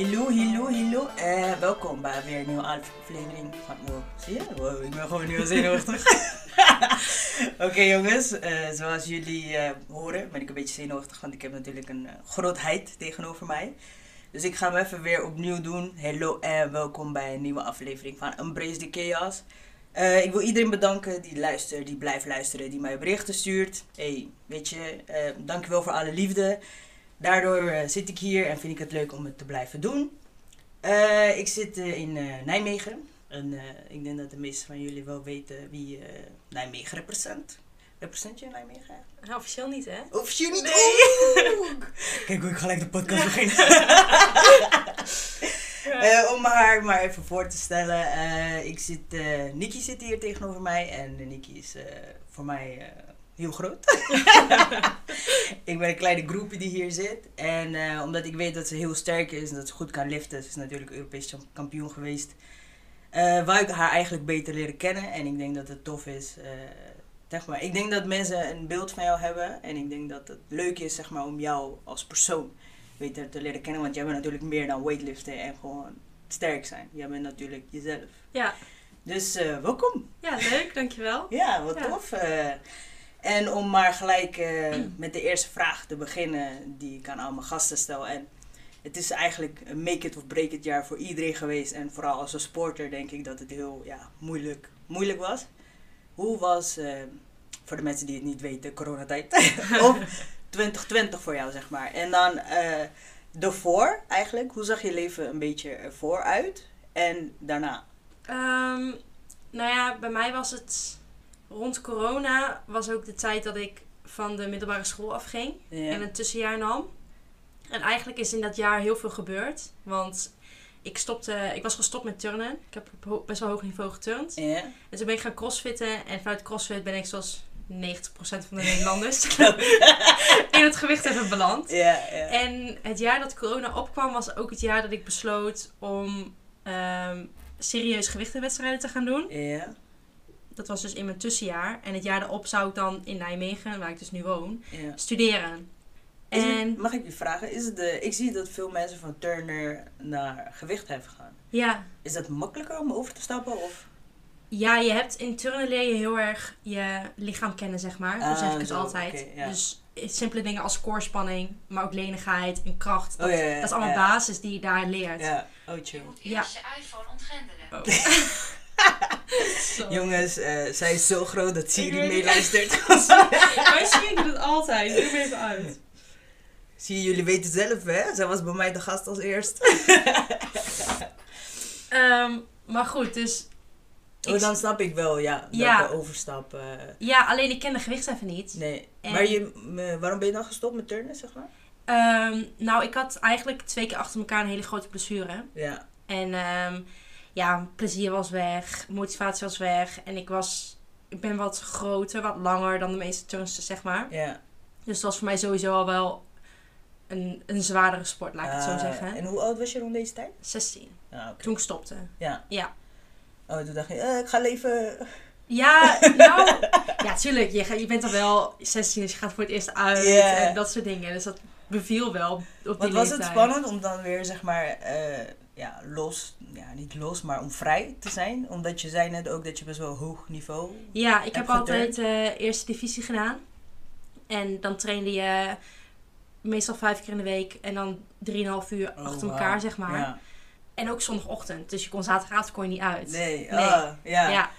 Hallo, hallo, hallo. Eh, welkom bij weer een nieuwe aflevering van... Wow, zie je? Wow, ik ben gewoon al zenuwachtig. Oké jongens, eh, zoals jullie eh, horen ben ik een beetje zenuwachtig, want ik heb natuurlijk een grootheid tegenover mij. Dus ik ga hem even weer opnieuw doen. Hallo en welkom bij een nieuwe aflevering van Embrace the Chaos. Ik wil iedereen bedanken die luistert, die blijft luisteren, die mij berichten stuurt. Hey, weet je, dankjewel voor alle liefde. Daardoor eh, zit ik hier en vind ik het leuk om het te blijven doen. Eh, ik zit eh, in Nijmegen. En ik denk dat de meesten van jullie wel weten wie Nijmegen represent. Represent je Nijmegen? Nou, officieel niet, hè? Officieel niet? Nee. Oeh. Kijk hoe ik gelijk de podcast begin. Om haar maar even voor te stellen. ik zit, Nikki zit hier tegenover mij. En Nikki is voor mij heel groot. ik ben een kleine groepje die hier zit. En eh, omdat ik weet dat ze heel sterk is en dat ze goed kan liften. Ze is natuurlijk Europees kampioen geweest. eh wou ik haar eigenlijk beter leren kennen. En ik denk dat het tof is. eh, zeg maar. Ik denk dat mensen een beeld van jou hebben. En ik denk dat het leuk is zeg maar, om jou als persoon beter te leren kennen. Want jij bent natuurlijk meer dan weightliften en gewoon sterk zijn. Jij bent natuurlijk jezelf. Ja. Dus welkom. ja, leuk, dankjewel. Ja, wat Ja. tof. En om maar gelijk eh, met de eerste vraag te beginnen die ik aan al mijn gasten stel. En het is eigenlijk een make it of break it jaar voor iedereen geweest. En vooral als een sporter denk ik dat het heel ja, moeilijk, moeilijk was. Hoe was, eh, voor de mensen die het niet weten, coronatijd? of 2020 voor jou, zeg maar. En dan eh daarvoor eigenlijk, hoe zag je leven een beetje ervoor uit? En daarna? Ehm, nou ja, bij mij was het rond corona was ook de tijd dat ik van de middelbare school afging Ja. en een tussenjaar nam. En eigenlijk is in dat jaar heel veel gebeurd, want ik, stopte, ik was gestopt met turnen. Ik heb op best wel hoog niveau geturnd. Ja. En toen ben ik gaan crossfitten en vanuit crossfit ben ik zoals 90% van de Nederlanders in het gewicht even beland. Ja. En het jaar dat corona opkwam was ook het jaar dat ik besloot om ehm, serieus gewichtenwedstrijden te gaan doen. Ja, Dat was dus in mijn tussenjaar. En het jaar daarop zou ik dan in Nijmegen, waar ik dus nu woon, ja. studeren. Is het- En mag ik je vragen, is het de, ik zie dat veel mensen van Turner naar gewichtheffen gaan. ja, Is dat makkelijker om over te stappen? Of? ja, je hebt in turnen leer je heel erg je lichaam kennen, zeg maar. Zo zeg ik het zo, altijd. ja. Dus simpele dingen als koorspanning, maar ook lenigheid en kracht. Dat, Oh, ja, ja, dat is allemaal basis die je daar leert. Ja, oh chill. Ja. Eerst je iPhone ontgrendelen. Oh. Jongens, eh, zij is zo groot dat Siri meeluistert. Siri doet het altijd. Doe hem even uit. Zie je, jullie weten zelf hè? Zij was bij mij de gast als eerst. Ehm, maar goed, dus... Oh, dan snap ik wel, ja. Dat Ja. de overstap. Ja, alleen ik ken de gewichtsheffen niet. nee. En- Maar je, waarom ben je dan gestopt met turnen, zeg maar? Ehm, nou, ik had eigenlijk twee keer achter elkaar een hele grote blessure. Ja. En ehm, ja, plezier was weg, motivatie was weg. En ik was... Ik ben wat groter, wat langer dan de meeste turnsters, zeg maar. ja. Dus het was voor mij sowieso al wel een, een zwaardere sport, laat ik het zo Ah, zeggen. En hoe oud was je rond deze tijd? 16, Ah, toen ik stopte. Ja. Ja. Oh, toen dacht je, eh, ik ga leven. Ja, nou, ja, tuurlijk. Je, je bent dan wel 16, dus je gaat voor het eerst uit en dat soort dingen. Dus dat beviel wel op die Wat was het spannend om dan weer, zeg maar, eh, ja, los, ja, niet los, maar om vrij te zijn? Omdat je zei net ook dat je best wel hoog niveau. Ja, ik Heb altijd eh, eerste divisie gedaan. En dan trainde je meestal vijf keer in de week en dan drieënhalf uur Oh, achter elkaar, zeg maar. Ja. En ook zondagochtend, dus je kon zaterdagavond kon je niet uit. Nee, Nee. ah, ja. Ja.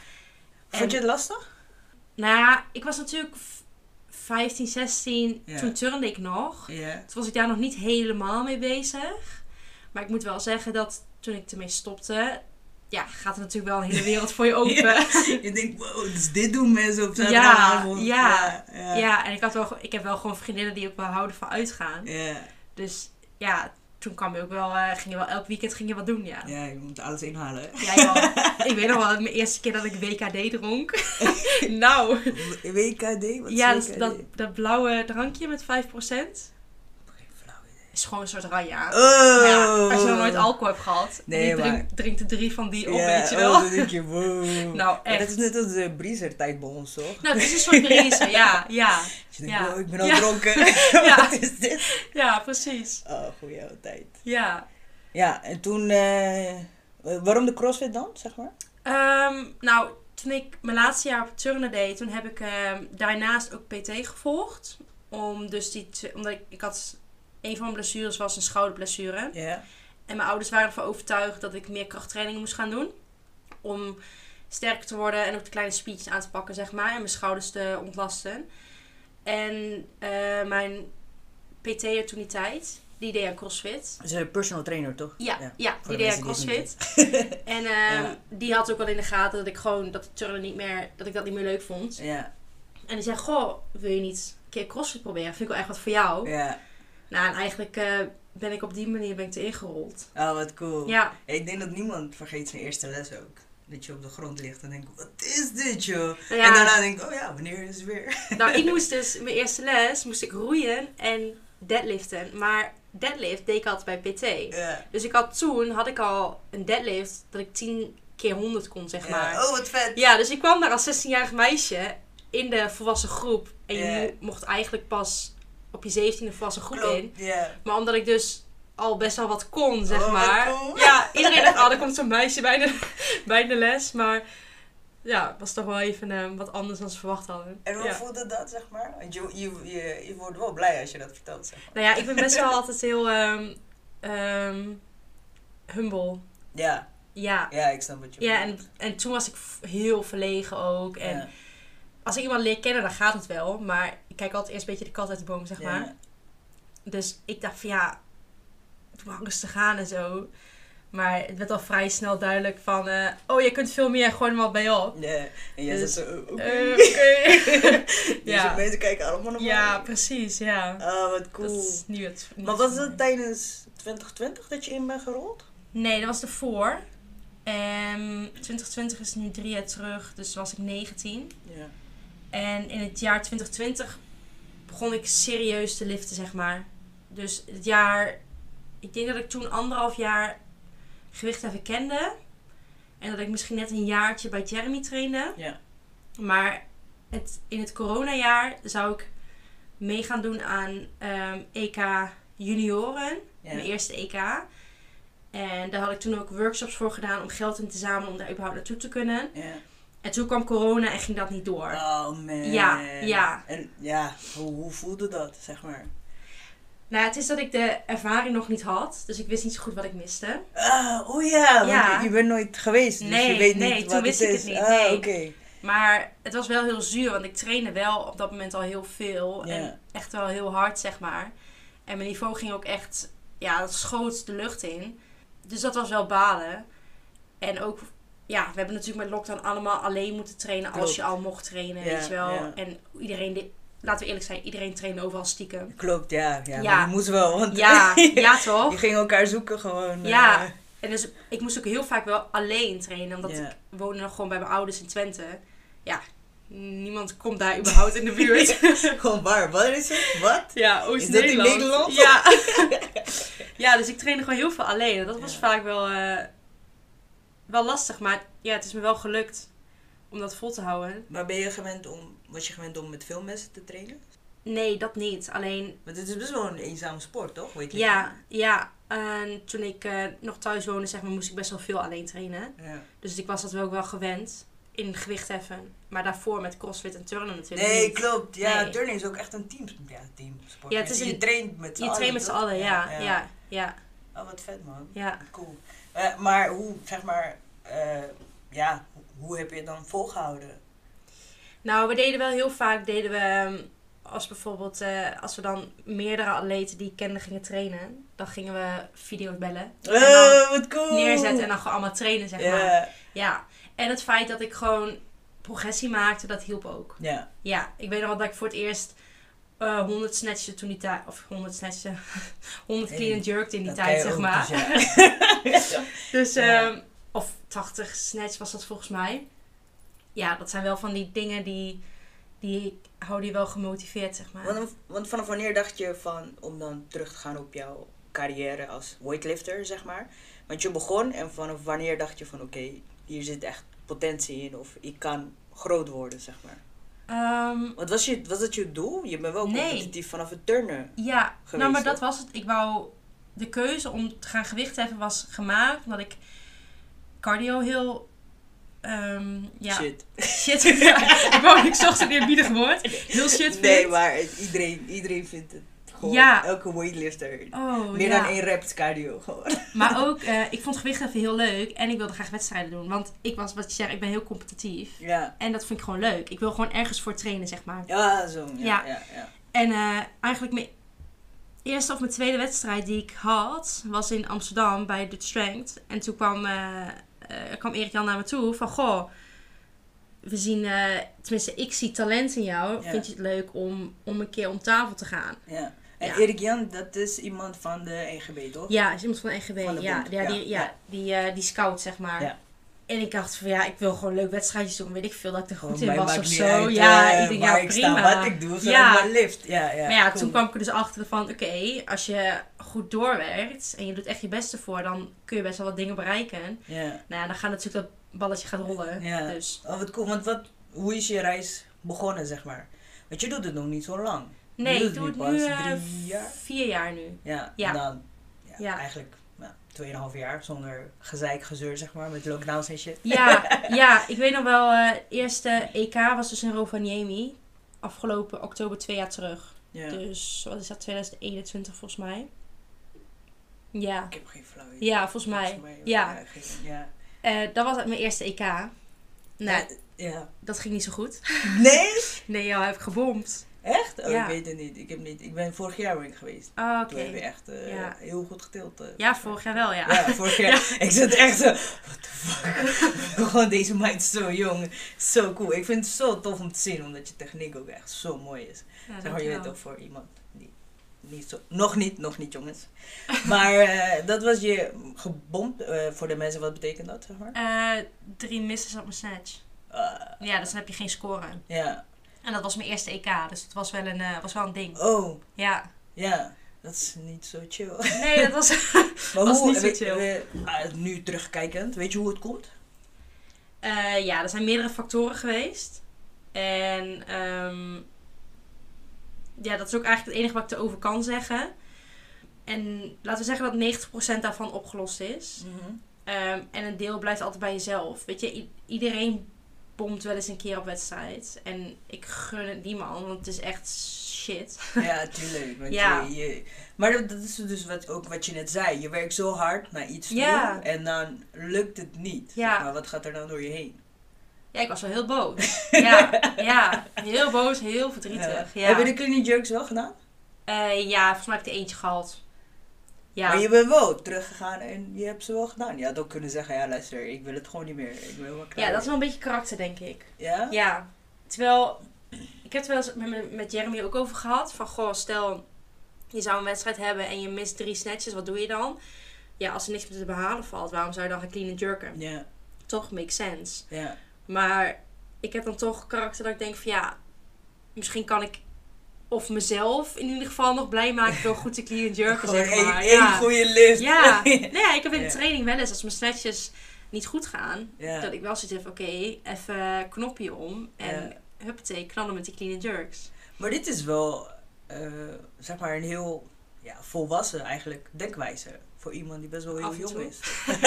Vond En- je het lastig? Nou ja, ik was natuurlijk v- 15, 16, Ja. toen turnde ik nog. Toen was ik daar nog niet helemaal mee bezig. Maar ik moet wel zeggen dat toen ik ermee stopte, ja, gaat er natuurlijk wel een hele wereld voor je open. Ja. Ja, Je denkt, wow, dus dit doen mensen op zaterdagavond. ja, ja. ja. en ik, had wel, ik heb wel gewoon vriendinnen die ook wel houden van uitgaan. Ja, Dus ja, toen kwam je ook wel, eh, ging je wel elk weekend ging je wat doen, ja. ja, je moet alles inhalen. Ja, joh. ik weet nog wel, mijn eerste keer dat ik WKD dronk. nou, WKD? Wat is ja, dat, WKD? dat, dat blauwe drankje met 5% Geen flauw idee. Is gewoon een soort ranja. Oh! Ja, als je nog nooit alcohol hebt gehad, Nee, die drink- maar- drinkt er drie van die op, Ja, weet je oh, wel. dan denk je, wow. Nou, Maar dat echt. is net als de Breezer tijd bij ons, toch? Nou, het is een soort breeze, ja, ja. Je denkt, wow, ik ben al Ja. dronken. Ja. Wat is dit? Ja, precies. Oh, goeie oude tijd. Ja. Ja, en toen... eh, waarom de crossfit dan, zeg maar? Ehm, nou, toen ik mijn laatste jaar op turnen deed, toen heb ik ehm, daarnaast ook PT gevolgd. Om dus die, omdat ik, ik had, een van mijn blessures was een schouderblessure. Ja. En mijn ouders waren ervan overtuigd dat ik meer krachttrainingen moest gaan doen. Om sterker te worden en ook de kleine speeches aan te pakken, zeg maar. En mijn schouders te ontlasten. En eh, mijn PT'er toen die tijd, die deed aan CrossFit. Ze is een personal trainer, toch? Ja, Ja, die de deed aan CrossFit. en ehm, Ja. die had ook wel in de gaten dat ik gewoon dat turnen niet meer, dat ik dat niet meer leuk vond. Ja. En die zei, goh, wil je niet een keer CrossFit proberen? Vind ik wel echt wat voor jou. Ja. Nou, en eigenlijk eh, ben ik op die manier ben ik erin gerold. Oh, wat cool. Ja, Ik denk dat niemand vergeet zijn eerste les ook. Dat je op de grond ligt en denkt, wat is dit joh? Ja. En daarna denk ik, oh ja, wanneer is het weer? nou ik moest dus, mijn eerste les, moest ik roeien en deadliften. Maar deadlift deed ik altijd bij PT. Ja. Dus ik had toen, had ik al een deadlift dat ik 10 keer 100 kon, zeg maar. Oh, wat vet. Ja, dus ik kwam daar als 16-jarig meisje in de volwassen groep. En je mocht eigenlijk pas op je 17e volwassen groep in. Klopt, ja. Maar omdat ik dus al best wel wat kon, zeg Oh, maar. cool. Ja, iedereen dacht, oh, er komt zo'n meisje bij de, bij de les. Maar ja, het was toch wel even eh, wat anders dan ze verwacht hadden. En hoe ja. voelde dat, zeg maar? Want je, je, je, je wordt wel blij als je dat vertelt, zeg maar. Nou ja, ik ben best wel altijd heel ehm, ehm, humble. Ja, Ja. ja, ik snap wat je Ja, en, bedoelt. en toen was ik heel verlegen ook. En Ja. Als ik iemand leer kennen, dan gaat het wel. Maar ik kijk altijd eerst een beetje de kat uit de boom, zeg maar. Dus ik dacht van ja, doe maar rustig aan en zo. Maar het werd al vrij snel duidelijk van, eh, oh je kunt veel meer, er maar bij op. Ja, en jij Dus, zegt zo, oké. Eh, Oké. Deze ja. mensen kijken allemaal naar ja, precies, ja. Oh, wat Dat cool. is niet het. niet Maar was het tijdens 2020 dat je in bent gerold? Nee, dat was ervoor. En 2020 is nu drie jaar terug, dus was ik 19. Ja. En in het jaar 2020 begon ik serieus te liften, zeg maar. Dus het jaar, ik denk dat ik toen anderhalf jaar gewicht even kende. En dat ik misschien net een jaartje bij Jeremy trainde. Ja. Maar het, in het coronajaar zou ik mee gaan doen aan ehm, EK junioren. Ja. Mijn eerste EK. En daar had ik toen ook workshops voor gedaan om geld in te zamelen om daar überhaupt naartoe te kunnen. ja. En toen kwam corona en ging dat niet door. Oh man. Ja, ja. En ja, hoe, hoe voelde dat, zeg maar? Nou, het is dat ik de ervaring nog niet had. Dus ik wist niet zo goed wat ik miste. Ah, oh ja, want Ja. Je, je bent nooit geweest, dus Nee, je weet nee, niet toen wat wist het ik is. het niet, Ah, nee. oké. Maar het was wel heel zuur, want ik trainde wel op dat moment al heel veel. En echt wel heel hard, zeg maar. En mijn niveau ging ook echt, ja, dat schoot de lucht in. Dus dat was wel balen. En ook, ja, we hebben natuurlijk met lockdown allemaal alleen moeten trainen als je al mocht trainen, Ja, weet je wel. ja. En iedereen, laten we eerlijk zijn, iedereen trainde overal stiekem. Klopt, ja. Ja, Ja. maar je moest wel, want Ja, ja je toch? ging elkaar zoeken gewoon. Ja. eh, En dus ik moest ook heel vaak wel alleen trainen, omdat ik woonde nog gewoon bij mijn ouders in Twente. Ja, niemand komt daar überhaupt in de buurt. gewoon waar, wat is het? Wat? ja, Is dat in Nederland? Ja. ja, dus ik trainde gewoon heel veel alleen. En dat was vaak wel, eh, wel lastig, maar ja, het is me wel gelukt om dat vol te houden. Maar ben je gewend om, was je gewend om met veel mensen te trainen? Nee, dat niet. Alleen, Want het is best wel een eenzame sport, toch? Weet je ja, ja. En toen ik eh, nog thuis woonde, zeg maar, moest ik best wel veel alleen trainen. ja. Dus ik was dat wel ook wel gewend in gewicht heffen. Maar daarvoor met crossfit en turnen natuurlijk Nee, niet. klopt. Ja, Nee. turnen is ook echt een team, ja, teamsport. Ja, het is je een- traint met z'n Je allen. traint met z'n allen, ja. Ja, ja, Oh, wat vet, man. ja. Cool. Eh, maar hoe, zeg maar, eh, ja, hoe- heb je het dan volgehouden? Nou, we deden wel heel vaak, deden we, ehm, als bijvoorbeeld, eh, als we dan meerdere atleten die ik kende gingen trainen, dan gingen we video's bellen. Oh, wat cool. neerzetten en dan gewoon allemaal trainen, zeg maar. Ja. En het feit dat ik gewoon progressie maakte, dat hielp ook. ja. Ja, ik weet nog wel dat ik voor het eerst eh 100 snatchen toen die tijd, of 100 snatchen, 100 Hey, clean and jerked in die tijd, zeg maar. dus ja. Dus, ehm, of 80 snatch was dat volgens mij. Ja, dat zijn wel van die dingen die, die houden je wel gemotiveerd, zeg maar. Want, want vanaf wanneer dacht je van, om dan terug te gaan op jouw carrière als weightlifter, zeg maar? Want je begon en vanaf wanneer dacht je van, oké, hier zit echt potentie in of ik kan groot worden, zeg maar? Ehm, Wat was, je, was dat je doel? Je bent wel Nee. competitief vanaf het turnen. ja, Geweest, nou maar dat was het. Ik wou de keuze om te gaan gewicht heffen was gemaakt omdat ik cardio heel. ehm, ja, Shit. shit. ik wou ik zocht een eerbiedig woord. Heel shit vind. Nee, maar iedereen, iedereen vindt het gewoon. Ja. Elke weightlifter. Oh, Meer ja. dan één rep cardio gewoon. Maar ook, eh, ik vond gewichtheffen heel leuk en ik wilde graag wedstrijden doen. Want ik was, wat je zegt, ik ben heel competitief. Ja. En dat vind ik gewoon leuk. Ik wil gewoon ergens voor trainen, zeg maar. Ja, zo. Ja, Ja. ja. En eh, eigenlijk mijn eerste of mijn tweede wedstrijd die ik had, was in Amsterdam bij Dutch Strength. En toen kwam, eh, eh, kwam Erik Jan naar me toe van, goh, we zien, eh, tenminste ik zie talent in jou. Ja. Vind je het leuk om, om een keer om tafel te gaan? ja. En Ja. Erik Jan, dat is iemand van de NGB, toch? Ja, is iemand van de NGW. Van de ja, ja, die, ja. Die, die scout, zeg maar. En ik dacht van ja, ik wil gewoon leuk wedstrijdjes doen. Weet ik veel dat ik er goed in mij was of zo. uit, ja, ik denk waar ja, ik prima. sta, wat ik doe, Ja. maar lift. Ja, ja. maar ja, cool. toen kwam ik er dus achter van oké, als je goed doorwerkt en je doet echt je beste voor, dan kun je best wel wat dingen bereiken. Ja. Nou ja, dan gaat natuurlijk dat balletje gaat rollen. Ja. Dus Oh, wat cool. Want wat, hoe is je reis begonnen, zeg maar? Want je doet het nog niet zo lang. nee, ik doe het nu pas eh, drie jaar? vier jaar nu. Ja. Ja. En dan, ja, Ja. eigenlijk, ja, tweeënhalf jaar zonder gezeik, gezeur, zeg maar, met lockdowns en shit. Ja, ja, ik weet nog wel, eh eerste EK was dus in Rovaniemi. Afgelopen oktober twee jaar terug. Ja. Dus wat is dat, 2021 volgens mij? Ja, Ik heb geen flauw idee. ja volgens mij. Volgens mij, Ja, geen- ja. Eh, dat was mijn eerste EK. Nou, Ja. dat ging niet zo goed. Nee? Nee, joh, heb ik gebomd. Echt? Oh, Ja. ik weet het niet. Ik, heb niet. ik ben vorig jaar ben ik geweest. Ah, oké. Toen hebben we echt eh, Ja. heel goed geteeld. eh. Ja, vorig jaar wel, ja. Ja, vorig jaar. Ik zat echt zo, what the fuck. Gewoon deze meid zo jong. Zo cool. Ik vind het zo tof om te zien, omdat je techniek ook echt zo mooi is. Zeg maar, je bent ook voor iemand die niet zo... Nog niet, nog niet jongens. Maar eh, dat was je gebomd. eh, voor de mensen, wat betekent dat, zeg maar? Eh, drie misses op mijn snatch. Ah, Ja, dus dan heb je geen score. ja. En dat was mijn eerste EK, dus het was wel een, eh, was wel een ding. Oh, Ja. ja. Dat is niet zo chill. Nee, dat was... Maar Was hoe, niet zo chill. ah, nu terugkijkend, weet je hoe het komt? Eh, ja, er zijn meerdere factoren geweest. En ehm, ja, dat is ook eigenlijk het enige wat ik erover kan zeggen. En laten we zeggen dat 90% daarvan opgelost is. Ehm, en een deel blijft altijd bij jezelf. Weet je, iedereen bomt wel eens een keer op wedstrijd. En ik gun het niemand, want het is echt shit. Ja, tuurlijk. Want Ja. Je, je, maar dat, dat is dus wat, ook wat je net zei. Je werkt zo hard naar iets toe Ja. en dan lukt het niet. Ja. Zeg maar wat gaat er dan door je heen? Ja, ik was wel heel boos. ja, ja, heel boos, heel verdrietig. Ja, Heb je de clean jerks wel gedaan? Eh, ja volgens mij heb ik er eentje gehad. Ja. Maar je bent wel teruggegaan en je hebt ze wel gedaan. Je had ook kunnen zeggen, ja luister, ik wil het gewoon niet meer. Ik wel klaar. ja, dat is wel een beetje karakter, denk ik. Ja? Ja, terwijl, ik heb het wel eens met, met- Jeremy ook over gehad. Van, goh, stel, je zou een wedstrijd hebben en je mist drie snatches, wat doe je dan? Ja, als er niks meer te behalen valt, waarom zou je dan gaan clean and jerken? Ja, Toch, makes sense. ja. Maar ik heb dan toch karakter dat ik denk van, ja, misschien kan ik of mezelf in ieder geval nog blij maken door goed te clean jerken, Gewoon zeg maar. ja. goede lift. Ja, nee, ja, ik heb in de Ja. training wel eens, als mijn snatches niet goed gaan, Ja. dat ik wel zoiets heb, oké, even knopje om en huppatee, knallen met die clean jerks. Maar dit is wel, eh, zeg maar, een heel ja, volwassen eigenlijk denkwijze. Voor iemand die best wel heel jong toe. is.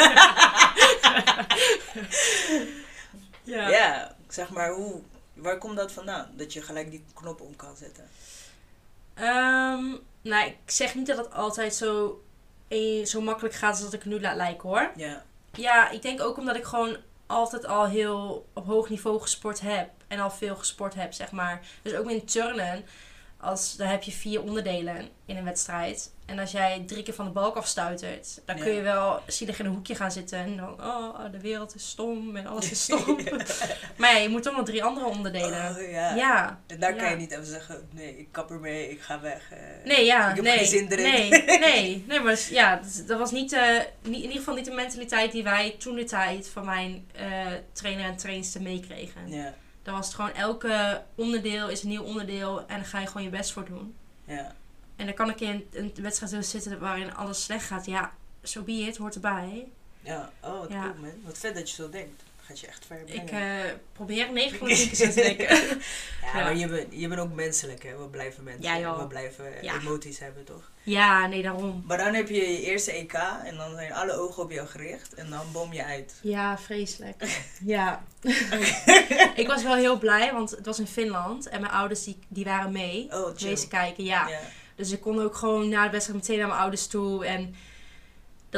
Ja. Ja, zeg maar, hoe, waar komt dat vandaan? Dat je gelijk die knop om kan zetten. Ehm, nou, ik zeg niet dat het altijd zo, eh, zo makkelijk gaat als dat ik het nu laat lijken hoor. Ja, Ja, ik denk ook omdat ik gewoon altijd al heel op hoog niveau gesport heb. En al veel gesport heb, zeg maar. Dus ook in turnen, als, daar heb je vier onderdelen in een wedstrijd. En als jij drie keer van de balk afstuitert, dan kun je wel zielig in een hoekje gaan zitten. En dan, oh, de wereld is stom en alles is stom. maar ja, je moet toch nog drie andere onderdelen. Oh, ja. ja. En daar kan je niet even zeggen, nee, ik kap ermee, ik ga weg. eh. Nee, ja, Ik heb nee. geen zin erin. Nee, nee, nee, maar ja, dat, dat was niet, eh, niet, in ieder geval niet de mentaliteit die wij toen de tijd van mijn eh, trainer en trainster meekregen. Ja, Dan was het gewoon elke onderdeel is een nieuw onderdeel en daar ga je gewoon je best voor doen. ja. En dan kan ik in een wedstrijd zitten waarin alles slecht gaat. Ja, zo so be it, hoort erbij. Ja, oh wat Ja. cool man. Wat vet dat je zo denkt. Gaat je echt ver Ik brengen. eh, probeer 9 van de 10 keer zo te denken. ja, ja. maar je bent, je bent ook menselijk, hè. We blijven mensen. Ja. We blijven Ja. emoties hebben, toch? ja, nee, daarom. Maar dan heb je je eerste EK en dan zijn alle ogen op jou gericht en dan bom je uit. Ja, vreselijk. Ja. ik was wel heel blij, want het was in Finland. En mijn ouders die, die waren mee. Oh, chill. Kijken, ja. ja. Dus ik kon ook gewoon na de wedstrijd meteen naar mijn ouders toe. En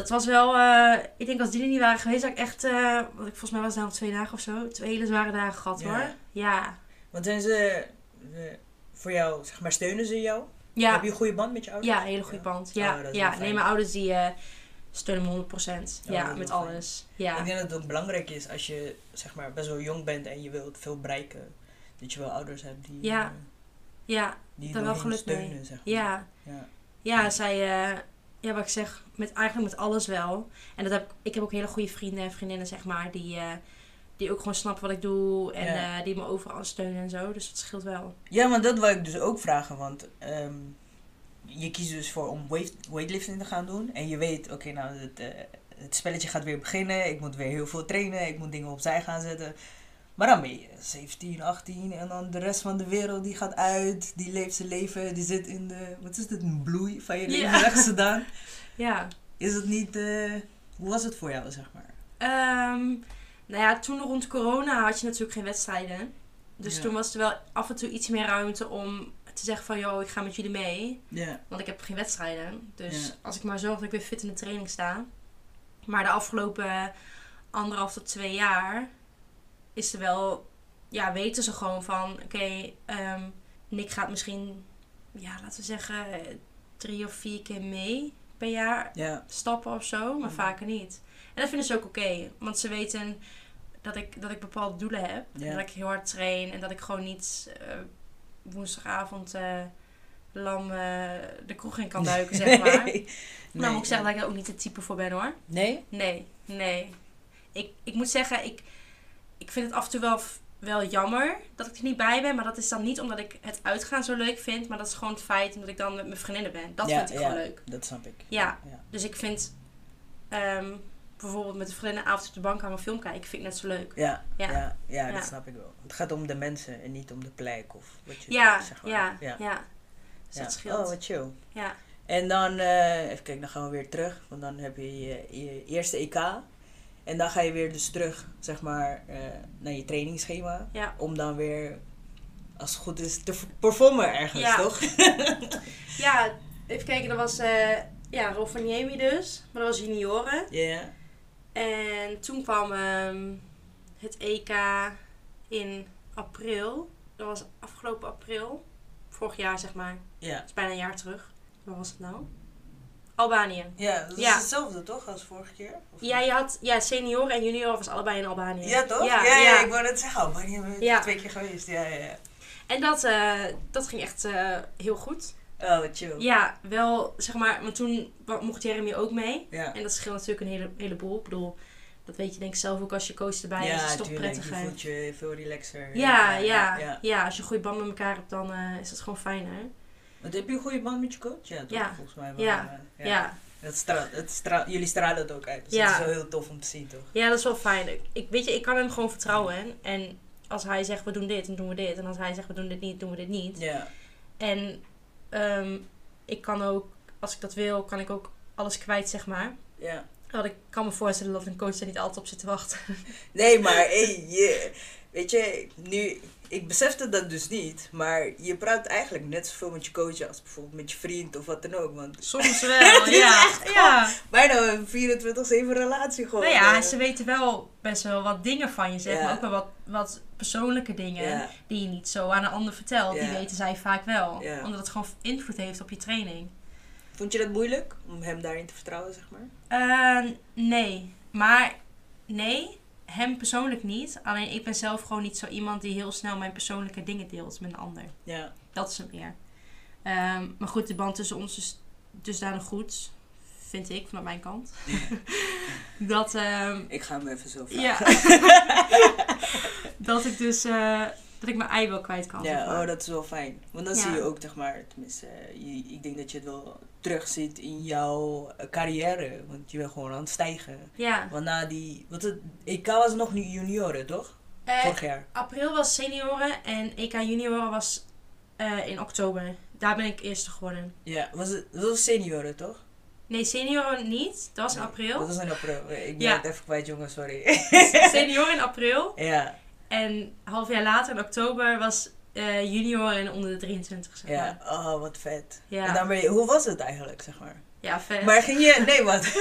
dat was wel... eh, ik denk als die er niet waren geweest, had ik echt... wat ik volgens mij was het nou twee dagen of zo. Twee hele zware dagen gehad, Ja. hoor. Ja. Want zijn ze eh, voor jou, zeg maar, steunen ze jou? Ja, Heb je een goede band met je ouders? ja een hele goede band. Ja, Oh, dat ja. nee, mijn ouders die steunen me 100%. Oh, ja, dat met fijn. alles. Ja. Ik denk dat het ook belangrijk is als je zeg maar, best wel jong bent en je wilt veel bereiken. Dat je wel ouders hebt die, Ja. Ja, die daar wel doorheen geluk mee. steunen. Zeg maar. ja. Ja. Ja, zij, ja, wat ik zeg, met, eigenlijk met alles wel. En dat heb, ik heb ook hele goede vrienden en vriendinnen, zeg maar, die, eh, die ook gewoon snappen wat ik doe en Ja. eh, die me overal steunen en zo. Dus dat scheelt wel. ja, maar dat wil ik dus ook vragen. Want ehm, je kiest dus voor om weight, weightlifting te gaan doen. En je weet, oké, nou, het, eh, het spelletje gaat weer beginnen. Ik moet weer heel veel trainen. Ik moet dingen opzij gaan zetten. Maar dan ben je 17, 18 en dan de rest van de wereld die gaat uit. Die leeft zijn leven. Die zit in de, wat is dit, een bloei van je leven, Ja. Ja. Is het niet, eh, hoe was het voor jou, zeg maar? Ehm, nou ja, toen rond corona had je natuurlijk geen wedstrijden. Dus Ja. toen was er wel af en toe iets meer ruimte om te zeggen van, joh, ik ga met jullie mee. Ja. Want ik heb geen wedstrijden. Dus Ja. als ik maar zorg dat ik weer fit in de training sta. Maar de afgelopen anderhalf tot twee jaar is er wel, ja, weten ze gewoon van, oké, ehm, Nick gaat misschien, ja, laten we zeggen, drie of vier keer mee per jaar Ja. stappen of zo, maar vaker niet. En dat vinden ze ook oké, want ze weten dat ik, dat ik bepaalde doelen heb. Dat ik heel hard train en dat ik gewoon niet eh, woensdagavond eh, lam eh, de kroeg in kan duiken, zeg maar. Nee. Nou moet ik zeggen dat ik er ook niet het type voor ben hoor. Nee? Nee, nee. Ik, ik moet zeggen, ik, ik vind het af en toe wel, wel jammer dat ik er niet bij ben. Maar dat is dan niet omdat ik het uitgaan zo leuk vind. Maar dat is gewoon het feit omdat ik dan met mijn vriendinnen ben. Dat Ja, vind ik ja. gewoon leuk. Dat snap ik. Ja. ja. Dus ik vind ehm, bijvoorbeeld met een vriendinnen avond op de bank hangen film kijken, vind ik net zo leuk. Ja, ja. Ja. dat snap ik wel. Het gaat om de mensen en niet om de plek of wat je Ja, zeg maar. ja, ja, ja. Dus Ja. dat scheelt. Oh, wat chill. Ja. En dan, eh, even kijken, dan gaan we weer terug. Want dan heb je je, je eerste EK. En dan ga je weer dus terug, zeg maar, eh, naar je trainingsschema. Ja. Om dan weer, als het goed is, te performen ergens, Ja. toch? ja, even kijken, dat was eh ja, Rovaniemi dus. Maar dat was junioren. Ja. En toen kwam ehm, het EK in april. Dat was afgelopen april. Vorig jaar, zeg maar. Ja. Dat is bijna een jaar terug. Waar was het nou? Albanië. Ja, dat is Ja. hetzelfde toch als vorige keer? Of Ja, je had ja, senioren en junior was allebei in Albanië. Ja, toch? Ja, Ja, ja, ja. ik wou net zeggen, Albanië ben Ja. twee keer geweest. Ja, ja, ja. En dat, eh, dat ging echt eh, heel goed. Oh, chill. Ja, wel, zeg maar, want toen mocht Jeremy ook mee. Ja, En dat scheelt natuurlijk een hele, heleboel. Ik bedoel, dat weet je denk ik zelf ook als je coach erbij is. ja is toch tuurlijk, prettiger. je voelt je veel relaxer. Ja, ja, ja. ja, Als je een goede band met elkaar hebt, dan eh, is dat gewoon fijner. Want heb je een goede band met je coach? Ja, toch? Ja. Volgens mij wel. Ja. Ja. ja. Het straalt, het straalt, jullie stralen het ook uit. Dus Ja. dat is wel heel tof om te zien, toch? dat is wel fijn. Ik- Ik, weet je, ik kan hem gewoon vertrouwen. En als hij zegt, we doen dit, dan doen we dit. En als hij zegt, we doen dit niet, doen we dit niet. Ja. En ehm, ik kan ook, als ik dat wil, kan ik ook alles kwijt, zeg maar. ja. Want ik kan me voorstellen dat een coach er niet altijd op zit te wachten. Nee, maar hey, je, weet je, nu, ik besefte dat dus niet, maar je praat eigenlijk net zoveel met je coach als bijvoorbeeld met je vriend of wat dan ook. Want Soms wel, Het is ja. echt ja. bijna een 24-7 relatie gewoon. Nou ja, eh. ze weten wel best wel wat dingen van je, zeg Ja. maar. Ook wel wat, wat persoonlijke dingen Ja, die je niet zo aan een ander vertelt. Die Ja. weten zij vaak wel. Ja. Omdat het gewoon invloed heeft op je training. vond je dat moeilijk om hem daarin te vertrouwen, zeg maar? Eh, nee. Maar nee, hem persoonlijk niet. Alleen ik ben zelf gewoon niet zo iemand die heel snel mijn persoonlijke dingen deelt met een ander. Ja. Dat is het meer. Ehm, maar goed, de band tussen ons is dusdanig goed. Vind ik, vanuit mijn kant. dat, ehm, Ik ga hem even zo vragen. ja. dat ik dus, eh, dat ik mijn ei wel kwijt kan. zeg Ja, maar. oh, dat is wel fijn. Want dan Ja. zie je ook, zeg maar, tenminste, je, ik denk dat je het wel terugziet in jouw eh, carrière. Want je bent gewoon aan het stijgen. ja. Want na die, wat het, EK was nog niet junioren, toch? Eh, Vorig jaar. april was senioren en EK junioren was eh, in oktober. Daar ben ik eerste geworden. Ja, was het, dat was senioren, toch? Nee, senioren niet. Dat was in Nee, april. Dat was in april. Ik ben Ja. het even kwijt, jongens, sorry. senioren in april. ja, En half jaar later, in oktober, was eh junior en onder de 23. Zeg ja. maar. Oh, wat vet. Ja. En dan ben je, hoe was het eigenlijk, zeg maar? ja, vet. Maar ging je... Nee, wat?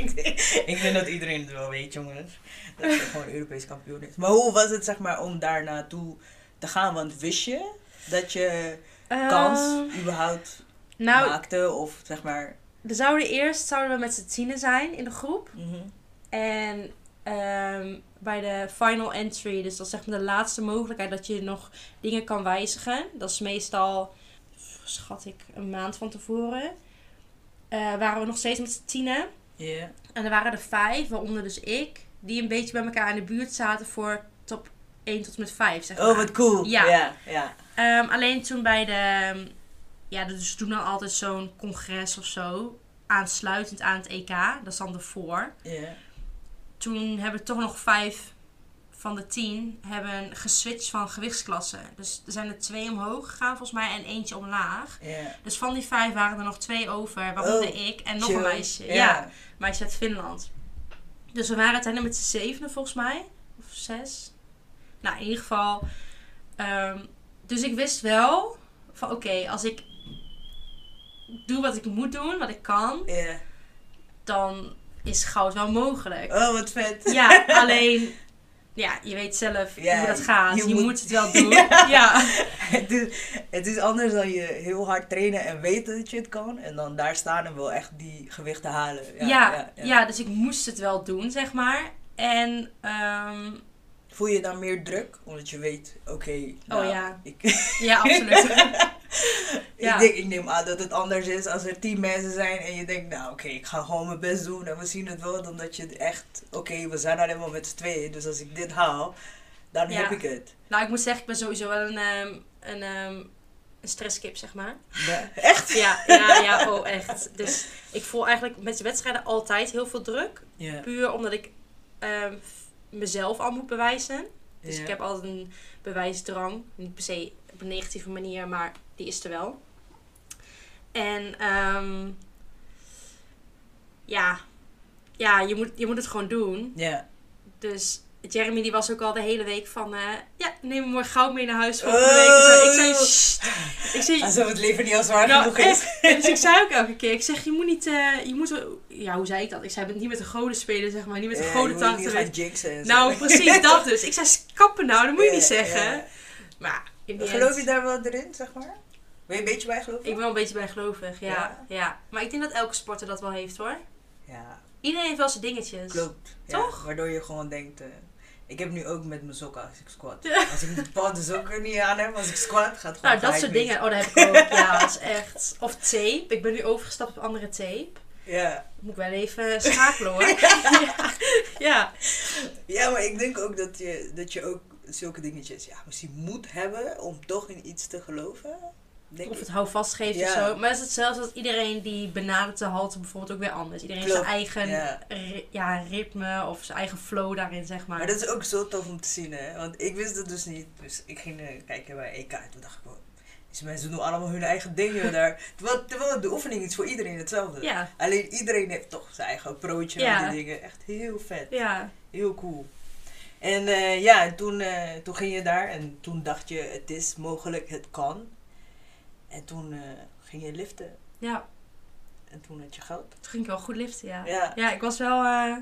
ik, ik denk dat iedereen het wel weet, jongens. Dat je gewoon Europees kampioen is. Maar hoe was het, zeg maar, om daar naartoe te gaan? Want wist je dat je kans Ehm, überhaupt nou, maakte? Of, zeg maar... we zouden eerst zouden we met z'n tienen zijn in de groep. mhm. En ehm, bij de final entry, dus dat is zeg maar de laatste mogelijkheid dat je nog dingen kan wijzigen. Dat is meestal, schat ik, een maand van tevoren. Eh, waren we nog steeds met z'n tienen. Ja. En er waren er vijf, waaronder dus ik, die een beetje bij elkaar in de buurt zaten voor top 1 tot en met 5. Zeg maar. Oh, wat cool. Ja. Ja, ja. Ehm, alleen toen bij de. Ja, dus doen dan altijd zo'n congres of zo. Aansluitend aan het EK. Dat is dan ervoor. ja. Toen hebben toch nog vijf van de tien hebben geswitcht van gewichtsklassen. Dus er zijn er twee omhoog gegaan volgens mij en eentje omlaag. Dus van die vijf waren er nog twee over, waaronder Oh, ik en nog Chill. een meisje. Ja. Ja. meisje uit Finland. Dus we waren uiteindelijk met z'n zevenen volgens mij. Of zes. Nou, in ieder geval. ehm, dus ik wist wel van oké, als ik doe wat ik moet doen, wat ik kan, dan is goud wel mogelijk. Oh, wat vet. Ja, alleen, ja, je weet zelf Ja, hoe dat gaat. je Je, moet- moet... het wel doen. ja. het, is, het is anders dan je heel hard trainen en weten dat je het kan. En dan daar staan en wel echt die gewichten halen. Ja, Ja, ja, dus ik moest het wel doen, zeg maar. En, ehm, Voel je dan meer druk? Omdat je weet, oké, nou, Oh, ja. ik, ja, absoluut. Ja. ik, denk, ik neem aan dat het anders is als er tien mensen zijn en je denkt, nou oké, ik ga gewoon mijn best doen en we zien het wel. Dan dat je echt, oké, we zijn alleen maar met z'n tweeën, dus als ik dit haal, dan Ja. heb ik het. nou, ik moet zeggen, ik ben sowieso wel een, ehm, een, ehm, een stresskip, zeg maar. Ja, echt? Ja, ja, ja, oh echt. Dus ik voel eigenlijk met de wedstrijden altijd heel veel druk. Puur omdat ik ehm, mezelf al moet bewijzen. Dus ik heb altijd een bewijsdrang. Niet per se op een negatieve manier, maar die is er wel. En ehm, ja, ja je, moet, je moet het gewoon doen. Ja. Dus Jeremy die was ook al de hele week van... eh, ja, neem morgen gauw mee naar huis volgende week. Ik zei... Oh. "Sst." Ik zei... Alsof het leven niet al zwaar Nou, genoeg is. Dus ik zei ook elke keer, ik zeg, je moet niet, eh, je moet, ja, hoe zei ik dat? Ik zei, niet met de goden spelen, zeg maar, niet met de Ja, goden je moet niet tanten. gaan jinxen en zo. Nou, precies dat dus. Ik zei, kappen nou, dat moet je niet zeggen. Maar, in Geloof je daar wel erin, zeg maar? Ben je een beetje bijgelovig? ik ben wel een beetje bijgelovig, ja, Ja? ja. Maar ik denk dat elke sporter dat wel heeft, hoor. Ja, Iedereen heeft wel zijn dingetjes. klopt. Ja, Toch? Waardoor je gewoon denkt... eh, ik heb nu ook met mijn sokken als ik squat. Als ik bepaalde sokken niet aan heb, als ik squat, gaat gewoon Nou, dat soort dingen. Oh, dat heb ik ook. Ja, dat is echt. Of tape. Ik ben nu overgestapt op andere tape. Ja. Moet ik wel even schakelen hoor. ja. ja. ja, maar ik denk ook dat je, dat je ook zulke dingetjes ja, misschien moet hebben om toch in iets te geloven. Of het houvast geeft Ja. of zo. Maar het is hetzelfde als iedereen die benadert de halte bijvoorbeeld ook weer anders. Iedereen heeft zijn eigen ja. ri- ja, ritme of zijn eigen flow daarin, zeg maar. Maar dat is ook zo tof om te zien, hè. Want ik wist het dus niet. Dus ik ging eh, kijken bij EK. En toen dacht ik, wow, deze mensen doen allemaal hun eigen dingen daar. Terwijl, terwijl de oefening is voor iedereen hetzelfde. Ja, Alleen iedereen heeft toch zijn eigen approach Ja. met die dingen. Echt heel vet. Heel cool. En eh, ja, en toen, eh, toen ging je daar en toen dacht je, het is mogelijk, het kan. En toen eh, ging je liften Ja, en toen had je goud. toen ging ik wel goed liften, ja. Ja. Ja, ik was wel, eh,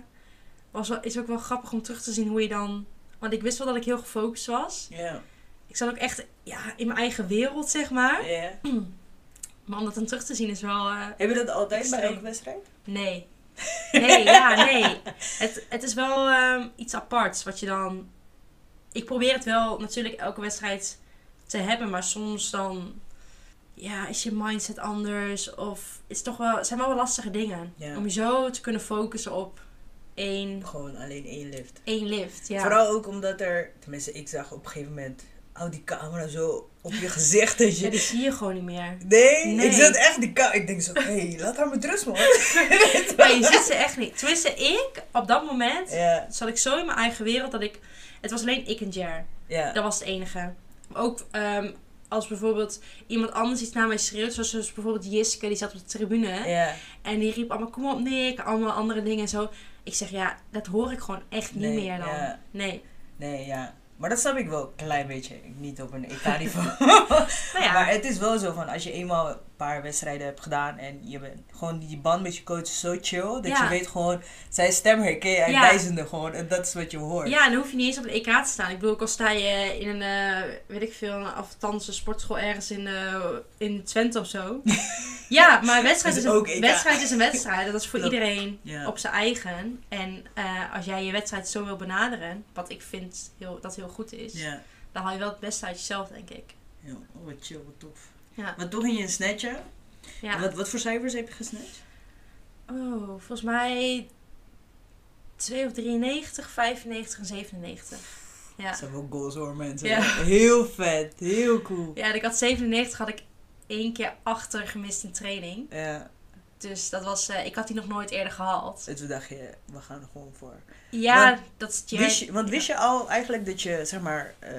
was wel... Is ook wel grappig om terug te zien hoe je dan... Want ik wist wel dat ik heel gefocust was. Ja. Ik zat ook echt ja, in mijn eigen wereld, zeg maar. ja. Maar om dat dan terug te zien is wel... eh, Heb je dat altijd bij Extreem. elke wedstrijd? Nee. Nee, ja, nee. Het, het is wel ehm, iets aparts wat je dan... Ik probeer het wel natuurlijk elke wedstrijd te hebben, maar soms dan... Ja, is je mindset anders? Of is het toch wel... Zijn wel wel lastige dingen. Ja. Om je zo te kunnen focussen op één, Gewoon alleen één lift. één lift. Ja. Vooral ook omdat er, tenminste ik zag op een gegeven moment, oh die camera zo op je gezicht dat je... Ja, die zie je gewoon niet meer. Nee, Nee. ik zat echt die camera, ik denk zo, hé, hey, laat haar met rust man. Ja, je ziet ze echt niet. Tenminste, ik, op dat moment, ja, zat ik zo in mijn eigen wereld dat ik... Het was alleen ik en Jer. ja. Dat was het enige. Ook ehm, als bijvoorbeeld iemand anders iets naar mij schreeuwt, zoals dus bijvoorbeeld Jiske, die zat op de tribune. En die riep allemaal, kom op Nick, allemaal andere dingen en zo. Ik zeg, ja, dat hoor ik gewoon echt niet Nee, meer dan. ja. Nee. nee, ja. Maar dat snap ik wel een klein beetje. Niet op een EK-niveau. Nou ja, Maar het is wel zo van, als je eenmaal een paar wedstrijden hebt gedaan en je bent gewoon die band met je coach is zo chill, dat Ja. je weet gewoon, zijn stem herken je uit Ja. duizenden gewoon en dat is wat je hoort. ja, en dan hoef je niet eens op de EK te staan. Ik bedoel, ook al sta je in een, eh, weet ik veel, een sportschool ergens in, eh, in Twente of zo. ja, maar een wedstrijd is is een, ook EK. wedstrijd is een wedstrijd. Dat is voor Klopt. iedereen op zijn eigen. En eh, als jij je wedstrijd zo wil benaderen, wat ik vind heel, dat heel goed is, Ja. dan haal je wel het beste uit jezelf, denk ik. ja. Oh, wat chill, wat tof. Ja. Maar toch ging je een snatchen. Ja. Wat, wat voor cijfers heb je gesnatcht? Oh, volgens mij 2 of 93, 95 en 97. Ja. Dat zijn wel goals hoor mensen. Ja. Heel vet, heel cool. Ja, ik had 97 had ik één keer achter gemist in training. Ja, Dus dat was, eh, ik had die nog nooit eerder gehaald. en toen dacht je, we gaan er gewoon voor. Ja, Want dat is Wist je, want wist je al eigenlijk dat je, zeg maar, eh,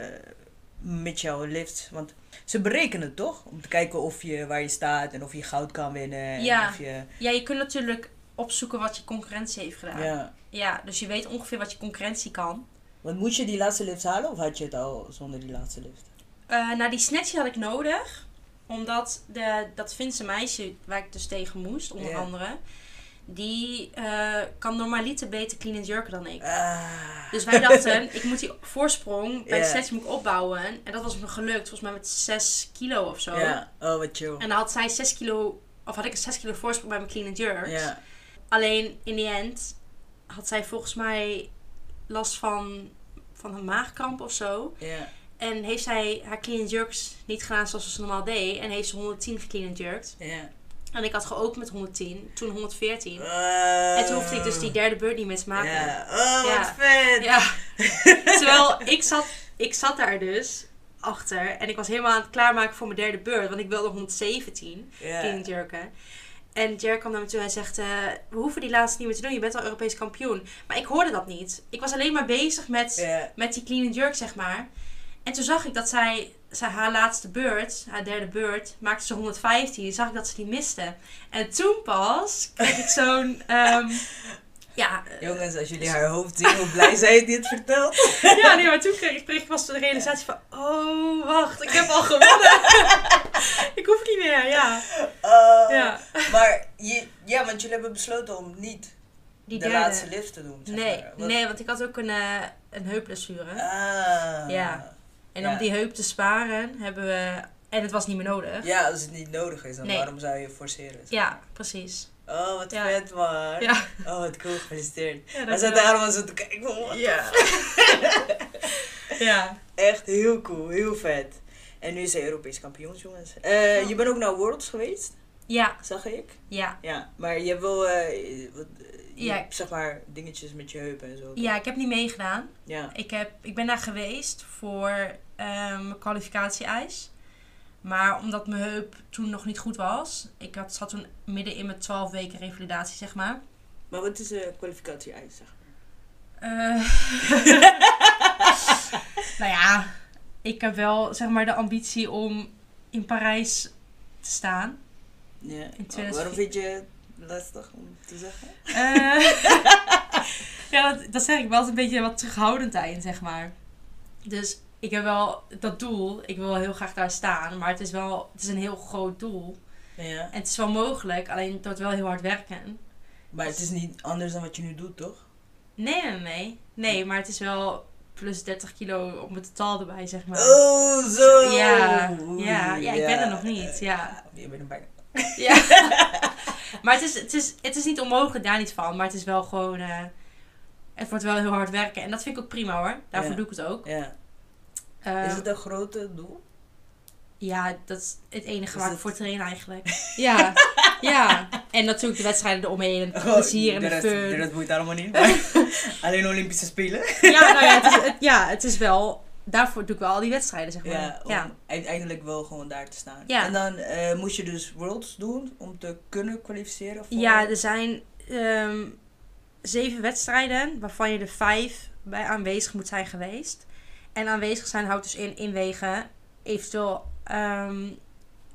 met jouw lift, want ze berekenen het toch? Om te kijken of je, waar je staat en of je goud kan winnen. en Ja. Of je, Ja, je kunt natuurlijk opzoeken wat je concurrentie heeft gedaan. Ja. ja. dus je weet ongeveer wat je concurrentie kan. Want moet je die laatste lift halen of had je het al zonder die laatste lift? Eh nou, die snatch had ik nodig. Omdat de, dat Finse meisje, waar ik dus tegen moest, onder andere... Die eh, kan normaliter beter clean and jerken dan ik. Ah. Dus wij dachten, ik moet die voorsprong bij Ja. de moet ik opbouwen. En dat was me gelukt, volgens mij met 6 kilo of zo. Ja, oh wat chill. En dan had zij 6 kilo, of had ik een 6 kilo voorsprong bij mijn clean and jerks. Alleen in die end had zij volgens mij last van, van een maagkramp of zo. En heeft zij haar clean and jerks niet gedaan zoals ze normaal deed. En heeft ze 110 geclean and jerked. ja. En ik had geopend met 110, toen 114. Uh, En toen hoefde ik dus die derde beurt niet meer te maken. Ja, oh wat Ja. vet. Ja. Terwijl ik zat, ik zat daar dus achter. En ik was helemaal aan het klaarmaken voor mijn derde beurt. Want ik wilde 117 Ja. clean jerken. En Jerk kwam naar me toe en zegt... eh, we hoeven die laatste niet meer te doen. Je bent al Europees kampioen. Maar ik hoorde dat niet. Ik was alleen maar bezig met, met die clean and jerk, zeg maar. En toen zag ik dat zij, haar laatste beurt, haar derde beurt, maakte ze 115. Zag ik dat ze die miste. En toen pas kreeg ik zo'n... ehm, ja, eh, Jongens, als jullie haar hoofd zien, hoe blij zij dit vertelt. ja, nee, maar toen kreeg ik, kreeg ik pas de realisatie van... Oh, wacht, ik heb al gewonnen. ik hoef niet meer, ja. Oh. Ja. Maar je, ja, want jullie hebben besloten om niet Die de derde. laatste lift te doen. Zeg Nee, maar. Wat- nee, want ik had ook een, eh een heupblessure. Ah. Ja. En om die heup te sparen hebben we... En het was niet meer nodig. Ja, als het niet nodig is, dan Nee. waarom zou je forceren? Ja, precies. Oh, wat Ja. vet man. Ja. Oh, wat cool, gefeliciteerd. Ja, We dankjewel. zaten allemaal zo te kijken van, what Ja. ja. Echt heel cool, heel vet. En nu is hij Europees kampioen, jongens. Eh, Je bent ook naar Worlds geweest, Ja, zag ik. ja. Ja, maar je hebt wel, eh, wat, je Ja. zeg maar, dingetjes met je heupen en zo. Ja, ik heb niet meegedaan. Ja. Ik, heb, ik ben daar geweest voor ehm, mijn kwalificatie-eis. Maar omdat mijn heup toen nog niet goed was. Ik had, zat toen midden in mijn 12 weken revalidatie, zeg maar. Maar wat is de kwalificatie-eis, zeg maar? Eh, nou ja, ik heb wel zeg maar de ambitie om in Parijs te staan. Ja. In Oh, 2004. waarom vind je lastig om te zeggen? Eh, ja, dat, dat zeg ik wel een beetje wat terughoudend in, zeg maar. Dus ik heb wel dat doel. Ik wil heel graag daar staan. Maar het is wel het is een heel groot doel. Ja. En het is wel mogelijk, alleen het wordt wel heel hard werken. Maar het is niet anders dan wat je nu doet, toch? Nee, nee, nee. Nee, maar het is wel plus 30 kilo op mijn totaal erbij, zeg maar. Oh, zo! Ja, ja, ja, ik ben er nog niet, ja. Je bent er bijna. Ja. maar het is, het, is, het is niet onmogelijk, daar niet van. Maar het is wel gewoon... eh, het wordt wel heel hard werken. En dat vind ik ook prima hoor. Daarvoor Ja. doe ik het ook. Ja. Eh, Is het een grote doel? Ja, dat is het enige waar ik voor train eigenlijk. ja, ja. En natuurlijk de wedstrijden eromheen. En het Oh, plezier en de, rest, de rest boeit allemaal niet. alleen Olympische Spelen. Ja, nou ja het, is, het- ja, het is wel... Daarvoor doe ik wel al die wedstrijden, zeg maar. Ja, om ja. uiteindelijk wel gewoon daar te staan. Ja. En dan eh, moest je dus Worlds doen om te kunnen kwalificeren voor... Ja, er zijn ehm, zeven wedstrijden, waarvan je er vijf bij aanwezig moet zijn geweest. En aanwezig zijn houdt dus in inwegen, eventueel ehm,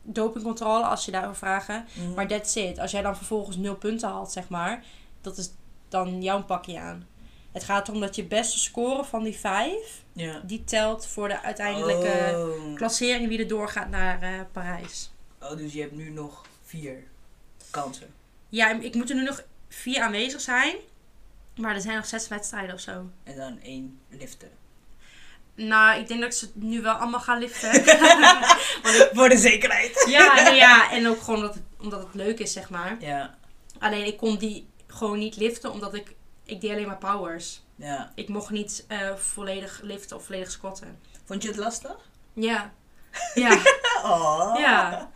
dopingcontrole als je daarover vragen. Mhm. Maar that's it. Als jij dan vervolgens nul punten haalt, zeg maar, dat is dan jouw pakje aan. Het gaat erom dat je beste score van die vijf, ja. die telt voor de uiteindelijke Oh. klassering wie er doorgaat naar eh, Parijs. oh, dus je hebt nu nog vier kansen. Ja, ik moet er nu nog vier aanwezig zijn. Maar er zijn nog zes wedstrijden of zo. En dan één liften. Nou, ik denk dat ik ze nu wel allemaal ga liften. Ik- Voor de zekerheid. ja, nou ja, en ook gewoon omdat het, omdat het leuk is, zeg maar. Ja, Alleen ik kon die gewoon niet liften, omdat ik... Ik deed alleen maar powers. Ja. Ik mocht niet eh, volledig liften of volledig squatten. Vond je het lastig? Ja. Ja. Oh. Ja.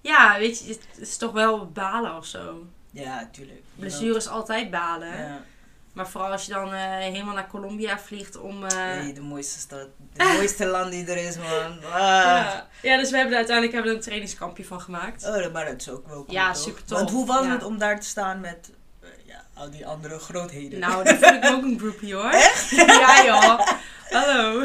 Ja, weet je, het is toch wel balen of zo. Ja, tuurlijk. Blessure is altijd balen. Ja. Maar vooral als je dan eh, helemaal naar Colombia vliegt om... eh, Nee, de mooiste stad. De mooiste land die er is, man. Ah. Ja. ja, dus we hebben er uiteindelijk hebben we een trainingskampje van gemaakt. Oh, dat- maar dat is ook wel cool, Ja, super tof. Want hoe was Ja. het om daar te staan met eh, al die andere grootheden? Nou, dat vond ik ook een groupie hoor. Echt? ja joh. Hallo.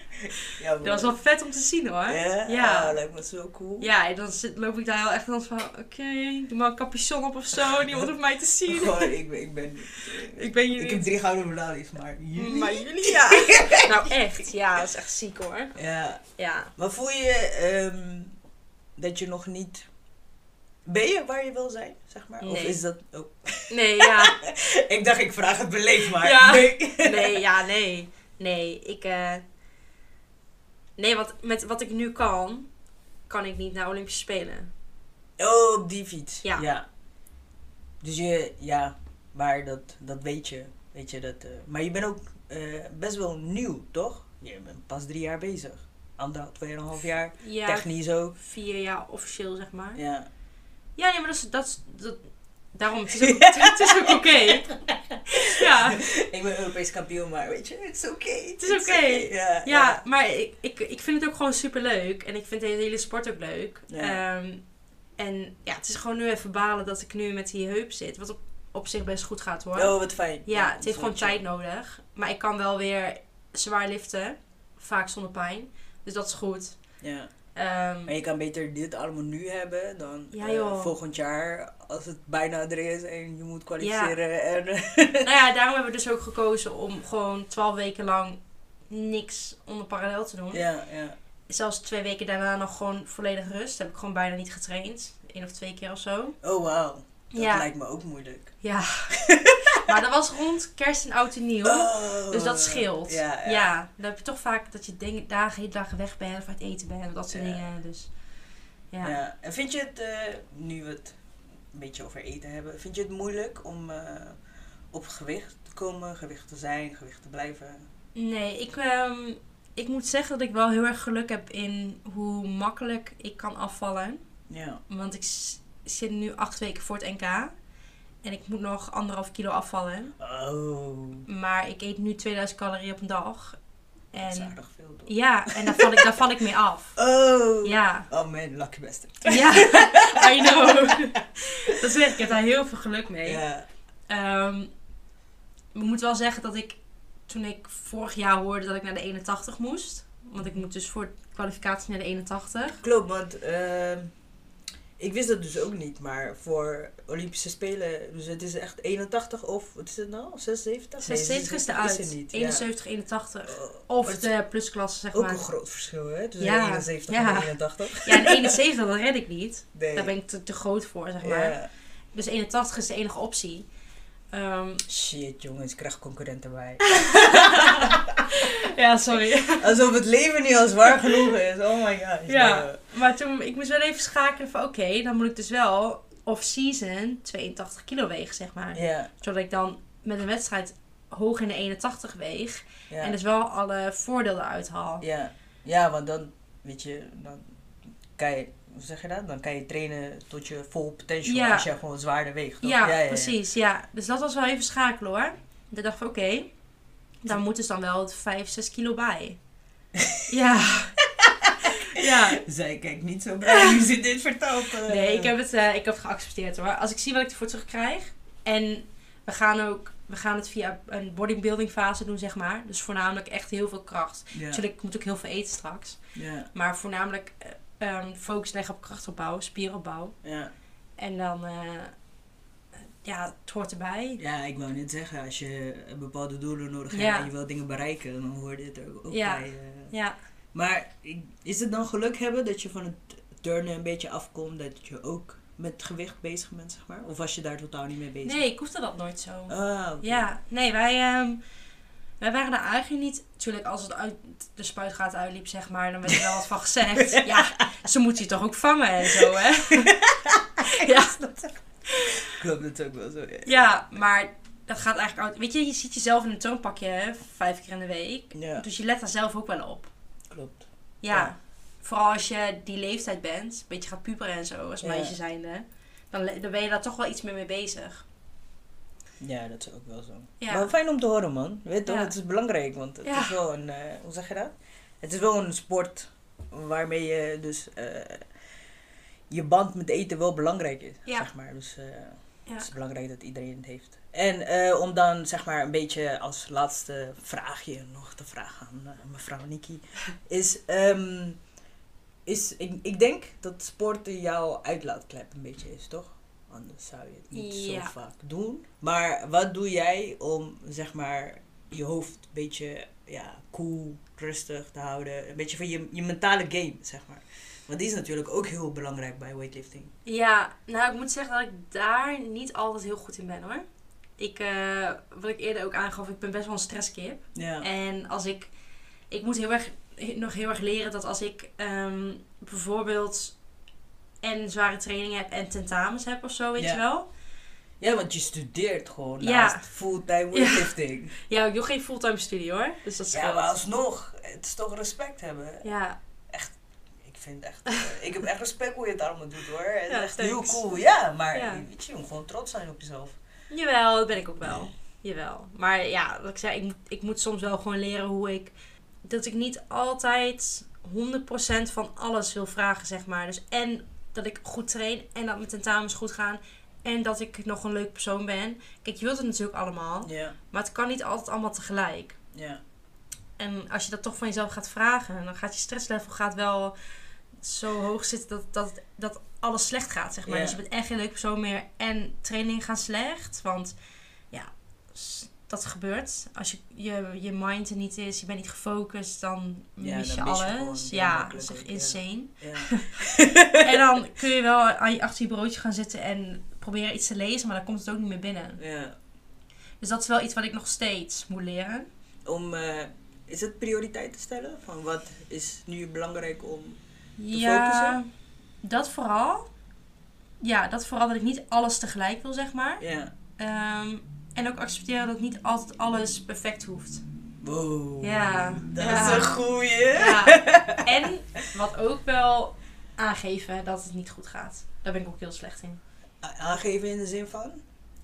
ja, Dat was wel vet om te zien hoor. Ja? Ja. Ah, lijkt me zo cool. Ja, en dan zit, loop ik daar heel echt van, oké, doe maar een capuchon op of zo. Niemand hoeft mij te zien. Gewoon, ik ben, ik ben, Ik ben ik heb jullie. drie gouden medailles, maar jullie? Maar jullie, ja. nou echt, ja, dat is echt ziek hoor. Ja, Ja. maar voel je ehm, dat je nog niet... Ben je waar je wil zijn, zeg maar? Of Nee. is dat... Oh. Nee, ja. Ik dacht, ik vraag het beleefd, maar Ja. nee. Nee, ja, nee. Nee, ik... eh Nee, want met wat ik nu kan, kan ik niet naar Olympische Spelen. Oh, op die fiets. Ja. Dus je, ja, maar dat, dat weet je. Weet je dat, eh, maar je bent ook eh, best wel nieuw, toch? Je bent pas drie jaar bezig. Anderhalf, tweeënhalf jaar. Ja, Technisch ook. vier jaar officieel, zeg maar. Ja. Ja, nee, maar dat is... Dat, is- dat, daarom, het is ook, het is ook oké. Ja, Ik ben Europees kampioen, maar weet je, het is oké. Het is oké. Ja, maar ik, ik, ik vind het ook gewoon super leuk. En ik vind de hele sport ook leuk. Ja. Ehm, en ja, het is gewoon nu even balen dat ik nu met die heup zit. Wat op, op zich best goed gaat hoor. Oh, wat fijn. Ja, het heeft gewoon chill. tijd nodig. Maar ik kan wel weer zwaar liften. Vaak zonder pijn. Dus dat is goed. Ja. Ehm, Maar je kan beter dit allemaal nu hebben dan Ja, eh, volgend jaar als het bijna er is en je moet kwalificeren. En, nou ja, daarom hebben we dus ook gekozen om gewoon 12 weken lang niks onder parallel te doen. ja, ja. Zelfs twee weken daarna nog gewoon volledig rust. Heb ik gewoon bijna niet getraind. Eén of twee keer of zo. Oh, wauw. Dat Ja. lijkt me ook moeilijk. Ja. maar dat was rond kerst en oud en nieuw. Oh. Dus dat scheelt. Ja, Ja, ja. dan heb je toch vaak dat je dingen, dagen, hele dagen weg bent of uit eten bent. Dat soort dingen. Dus ja. Ja. En vind je het, eh, nu we het een beetje over eten hebben, vind je het moeilijk om eh, op gewicht te komen, gewicht te zijn, gewicht te blijven? Nee, ik, ehm, ik moet zeggen dat ik wel heel erg geluk heb in hoe makkelijk ik kan afvallen. Ja. Want ik zit nu acht weken voor het NK. En ik moet nog anderhalf kilo afvallen. Oh, Maar ik eet nu 2000 calorieën op een dag. dat is En aardig veel toch? ja, en daar val ik, daar val ik mee af. Oh. Ja. Oh man, lucky bastard. Ja, I know. Dat zeg ik, ik heb daar heel veel geluk mee. Ja. Ehm, ik moet wel zeggen dat ik, toen ik vorig jaar hoorde dat ik naar de 81 moest. Want ik moet dus voor kwalificatie naar de 81. Klopt, want ehm, ik wist dat dus ook niet, maar voor Olympische Spelen, dus het is echt 81 of, wat is het nou, 76? 76 is eruit. er niet. 71, 81. Ja. Of het de plusklasse, zeg Ook maar. een groot verschil, hè? Tussen Ja, 71 ja. en 81. Ja, en 71, dat red ik niet. Nee. Daar ben ik te, te groot voor, zeg maar. Dus 81 is de enige optie. Ehm, Shit, jongens, ik krijg concurrenten bij. ja, sorry. Alsof het leven niet al zwaar genoeg is. Oh my god. Ja, maar toen, ik moest wel even schakelen van oké, dan moet ik dus wel off-season 82 kilo wegen, zeg maar. Ja, Zodat ik dan met een wedstrijd hoog in de 81 weeg. ja. En dus wel alle voordelen uithaal. Ja, ja, want dan, weet je, dan kan je, hoe zeg je dat? Dan kan je trainen tot je vol potential Ja. als je gewoon zwaarder weegt. toch? Ja, precies. Ja. Dus dat was wel even schakelen hoor. Ik dacht van oké, daar moet dus dan wel 5, 6 kilo bij. ja. ja. Zij kijkt niet zo blij nu ze dit vertelt. Nee, ik heb het, eh, ik heb geaccepteerd hoor. Als ik zie wat ik ervoor terugkrijg. En we gaan ook, we gaan het via een bodybuilding fase doen zeg maar. Dus voornamelijk echt heel veel kracht. Ja, Natuurlijk, ik moet ook heel veel eten straks. Maar voornamelijk eh, ehm, focus leggen op krachtopbouw, spieropbouw. ja. En dan, eh, ja, het hoort erbij. ja, ik wou net zeggen, als je bepaalde doelen nodig hebt Ja. en je wil dingen bereiken, dan hoort dit er ook Ja. bij. eh. Ja, Maar is het dan geluk hebben dat je van het turnen een beetje afkomt, dat je ook met gewicht bezig bent, zeg maar? Of was je daar totaal niet mee bezig? nee, ik hoefde dat nooit zo. Ah, oké. Ja, nee, wij, ehm, wij waren daar eigenlijk niet... Natuurlijk, als het uit de spuitgaat uitliep, zeg maar, dan werd er wel wat van gezegd. Ja, ze moeten je toch ook vangen en zo, hè? ja, Klopt, dat is ook wel zo. Ja. ja, maar dat gaat eigenlijk uit... Weet je, je ziet jezelf in een turnpakje, hè, vijf keer in de week. Ja, Dus je let daar zelf ook wel op. klopt. Ja, Ja. vooral als je die leeftijd bent, een beetje gaat puberen en zo, als meisje zijnde. Dan, dan ben je daar toch wel iets meer mee bezig. Ja, dat is ook wel zo. Maar fijn om te horen, man. Weet je, het is belangrijk, want het is wel een, eh, hoe zeg je dat? Het is wel een sport waarmee je dus eh, je band met eten wel belangrijk is, Ja. zeg maar. Dus eh, Ja. het is belangrijk dat iedereen het heeft. En eh, om dan zeg maar een beetje als laatste vraagje nog te vragen aan eh, mevrouw Nikki, is, ehm, is ik, ik denk dat sporten jouw uitlaatklep een beetje is, toch? Anders zou je het niet Ja. zo vaak doen. Maar wat doe jij om zeg maar je hoofd een beetje ja, cool, rustig te houden? Een beetje van je, je mentale game, zeg maar. Want die is natuurlijk ook heel belangrijk bij weightlifting. Ja, nou ik moet zeggen dat ik daar niet altijd heel goed in ben hoor. Ik, eh, wat ik eerder ook aangaf, ik ben best wel een stresskip. Ja. En als ik, ik moet heel erg, nog heel erg leren dat als ik ehm, bijvoorbeeld en zware trainingen heb en tentamens heb of zo, weet Ja. je wel. Ja, want je studeert gewoon Ja. naast fulltime weightlifting. Ja, ik doe geen fulltime studie hoor. Dus dat Ja, maar alsnog, het is toch respect hebben. Ja, vind echt, eh, ik heb echt respect hoe je het allemaal doet hoor. Het is echt heel cool. Ja, maar Ja. weet je, je moet gewoon trots zijn op jezelf. jawel, dat ben ik ook wel. Jawel. Maar ja, wat ik zei, ik moet, ik moet soms wel gewoon leren hoe ik... Dat ik niet altijd 100% van alles wil vragen, zeg maar. Dus en dat ik goed train en dat mijn tentamens goed gaan. En dat ik nog een leuk persoon ben. Kijk, je wilt het natuurlijk allemaal. Maar het kan niet altijd allemaal tegelijk. ja. En als je dat toch van jezelf gaat vragen, dan gaat je stresslevel gaat wel zo hoog zitten dat, dat, dat alles slecht gaat, zeg maar. Dus je bent echt geen leuk persoon meer en trainingen gaan slecht. Want ja, dat gebeurt. Als je, je, je mind er niet is, je bent niet gefocust, dan Ja, mis dan je alles. ja, dat is echt insane. ja. en dan kun je wel aan je, achter je broodje gaan zitten en proberen iets te lezen, maar dan komt het ook niet meer binnen. ja. Dus dat is wel iets wat ik nog steeds moet leren. Om, eh, is het prioriteit te stellen? Van wat is nu belangrijk om... ja, focussen? dat vooral. Ja, dat vooral dat ik niet alles tegelijk wil, zeg maar. Ja. Ehm, en ook accepteren dat niet altijd alles perfect hoeft. Wow. Ja, Dat ja. is een goeie. Ja. En wat ook wel aangeven dat het niet goed gaat. Daar ben ik ook heel slecht in. Aangeven in de zin van?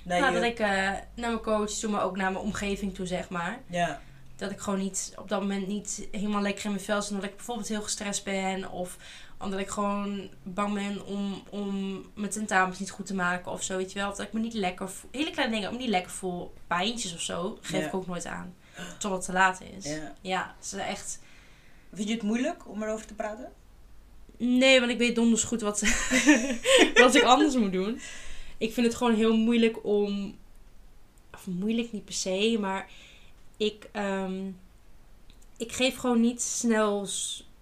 Nee, nou, je- dat ik eh, naar mijn coach toe, maar ook naar mijn omgeving toe, zeg maar. Ja. Dat ik gewoon niet op dat moment niet helemaal lekker in mijn vel zit. Omdat ik bijvoorbeeld heel gestrest ben. Of omdat ik gewoon bang ben om, om mijn tentamens niet goed te maken of zo. Weet je wel. Of dat ik me niet lekker voel. Hele kleine dingen. Ook niet lekker voel. Pijntjes of zo. Geef Ja. ik ook nooit aan. Totdat het te laat is. ja. Ja, het is echt... Vind je het moeilijk om erover te praten? Nee, want ik weet donders goed wat, wat ik anders moet doen. Ik vind het gewoon heel moeilijk om... Of moeilijk niet per se, maar ik... ehm, ik geef gewoon niet snel,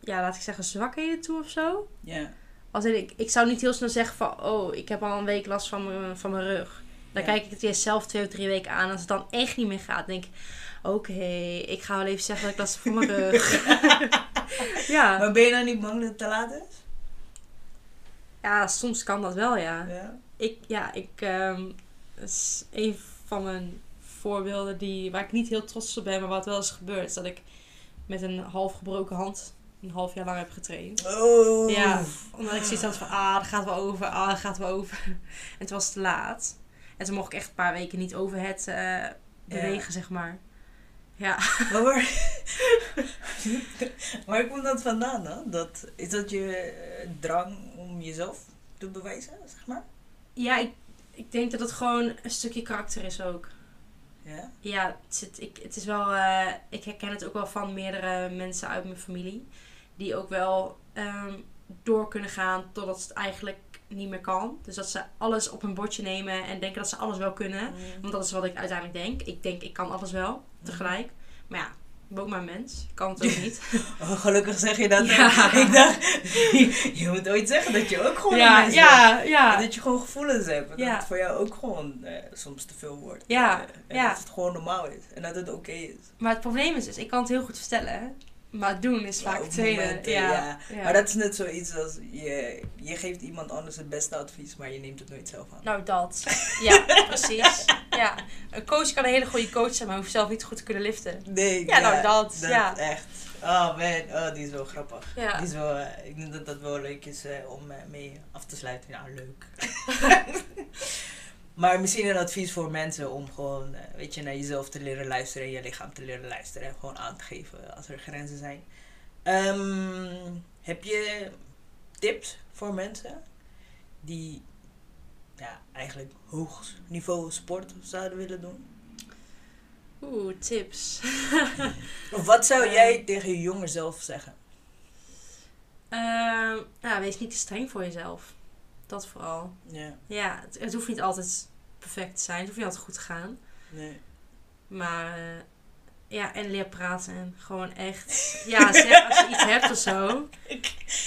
ja, laat ik zeggen, zwakheden toe of zo. Ja. Als in, ik, ik zou niet heel snel zeggen van... Oh, ik heb al een week last van mijn, van mijn rug. Dan kijk ik het eerst zelf twee of drie weken aan. Als het dan echt niet meer gaat, denk ik... Oké, ik ga wel even zeggen dat ik last heb van mijn rug. ja. Maar ben je nou niet bang dat het te laat is? ja, soms kan dat wel, ja. Ja. Ik, ja, ik... ehm, dat is een van mijn voorbeelden die, waar ik niet heel trots op ben, maar wat wel is gebeurd. is Dat ik met een half gebroken hand een half jaar lang heb getraind. Oh. Ja, omdat ik zoiets had van, ah, dat gaat wel over, ah, dat gaat wel over. En het was te laat. En toen mocht ik echt een paar weken niet over het eh, bewegen, zeg maar. Ja. Maar waar, waar komt dat vandaan dan? Dat, is dat je eh, drang om jezelf te bewijzen, zeg maar? Ja, ik, ik denk dat het gewoon een stukje karakter is ook. Ja? Ja, het, zit, ik, het is wel, eh, ik herken het ook wel van meerdere mensen uit mijn familie. Die ook wel ehm, door kunnen gaan totdat het eigenlijk niet meer kan. Dus dat ze alles op een bordje nemen en denken dat ze alles wel kunnen. Want dat is wat ik uiteindelijk denk. Ik denk, ik kan alles wel tegelijk. Maar ja, ook maar mens. Kan het ook niet. Oh, gelukkig zeg je dat. Ja. Ik dacht, je moet ooit zeggen dat je ook gewoon een ja, mens bent. ja, ja. Dat je gewoon gevoelens hebt. en Dat Ja. het voor jou ook gewoon eh, soms te veel wordt. Ja, Eh, en ja. dat het gewoon normaal is. En dat het oké is. Maar het probleem is dus, ik kan het heel goed vertellen. Maar doen is vaak Ja, het tweede. ja. ja. Ja. Maar dat is net zoiets als je, je geeft iemand anders het beste advies, maar je neemt het nooit zelf aan. Nou, dat. Ja, precies. Ja. Een coach kan een hele goede coach zijn, maar hoeft zelf niet goed te kunnen liften. Nee, Ja, nou, dat, ja. Echt. Oh man, oh, die is wel grappig. Ja. Die is wel, eh, ik denk dat dat wel leuk is eh, om eh, mee af te sluiten. Ja, leuk. maar misschien een advies voor mensen om gewoon, weet je, naar jezelf te leren luisteren en je lichaam te leren luisteren. En gewoon aan te geven als er grenzen zijn. Ehm, heb je tips voor mensen die ja, eigenlijk hoog niveau sport zouden willen doen? Oeh, tips. Of wat zou Eh. jij tegen je jonger zelf zeggen? Ja, wees niet te streng voor jezelf. Dat vooral. Ja, Ja, het, het hoeft niet altijd perfect te zijn. Het hoeft niet altijd goed te gaan. nee. Maar eh, ja, en leer praten. En gewoon echt. Ja, zeg als je iets hebt of zo. Die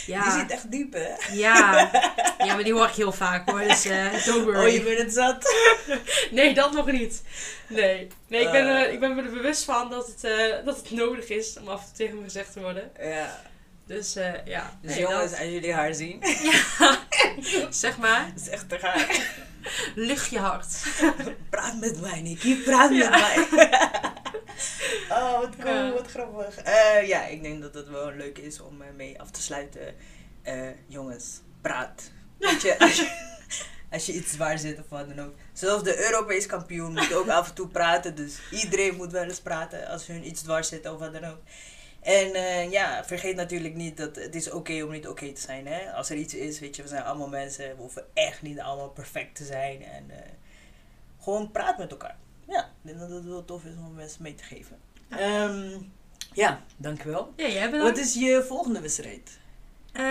Ja, zit echt diep, hè? ja. ja, maar die hoor ik heel vaak hoor. Dus eh don't Oh, je bent het zat. Nee, dat nog niet. Nee, nee ik, ben Eh. er, ik ben me er bewust van dat het, eh, dat het nodig is om af en toe tegen me gezegd te worden. Ja. Dus eh, ja. Dus nee, jongens, dat- als jullie haar zien, zeg maar, dat is echt te gaar. lucht je hart. Praat met mij, Nicky. Praat Ja. met mij. oh, wat cool, Ja. wat grappig. Eh, ja, ik denk dat het wel leuk is om eh, mee af te sluiten. Eh, jongens, praat. Weet je, als je, als je iets zwaar zit of wat dan ook. Zelfs de Europees kampioen moet ook af en toe praten. Dus iedereen moet wel eens praten als hun iets dwars zit of wat dan ook. En ja, vergeet natuurlijk niet dat het is oké om niet oké te zijn. Hè? Als er iets is, weet je, we zijn allemaal mensen. We hoeven echt niet allemaal perfect te zijn. En gewoon praat met elkaar. Ja, ik denk dat het wel tof is om mensen mee te geven. Ehm, ja, dankjewel. Ja, jij Wat is je volgende wedstrijd? Eh,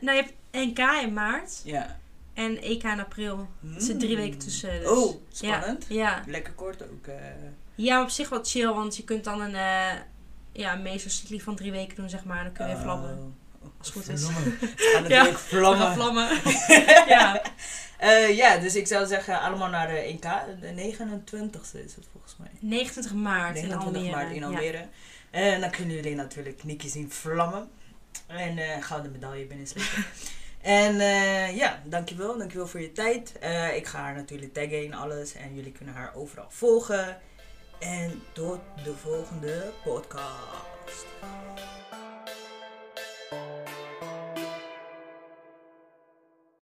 nou, je hebt NK in maart Ja. en EK in april. Er zitten drie weken tussen. Dus. Oh, spannend. Ja, ja. Lekker kort ook. eh. ja, op zich wel chill, want je kunt dan een, eh ja, meestercycli van drie weken doen, zeg maar. Dan kun je weer vlammen. Oh, Als het goed is. vlammen. We vlammen. gaan vlammen. ja. Eh, ja, dus ik zou zeggen allemaal naar de 1K. De 29ste is het volgens mij. 29 maart in 29 Almere. maart in Ja. Almere. En dan kunnen jullie natuurlijk Nicky zien vlammen. En eh gouden medaille binnenslepen. en eh, ja, dankjewel. Dankjewel voor je tijd. Eh, ik ga haar natuurlijk taggen in alles. En jullie kunnen haar overal volgen. En tot de volgende podcast.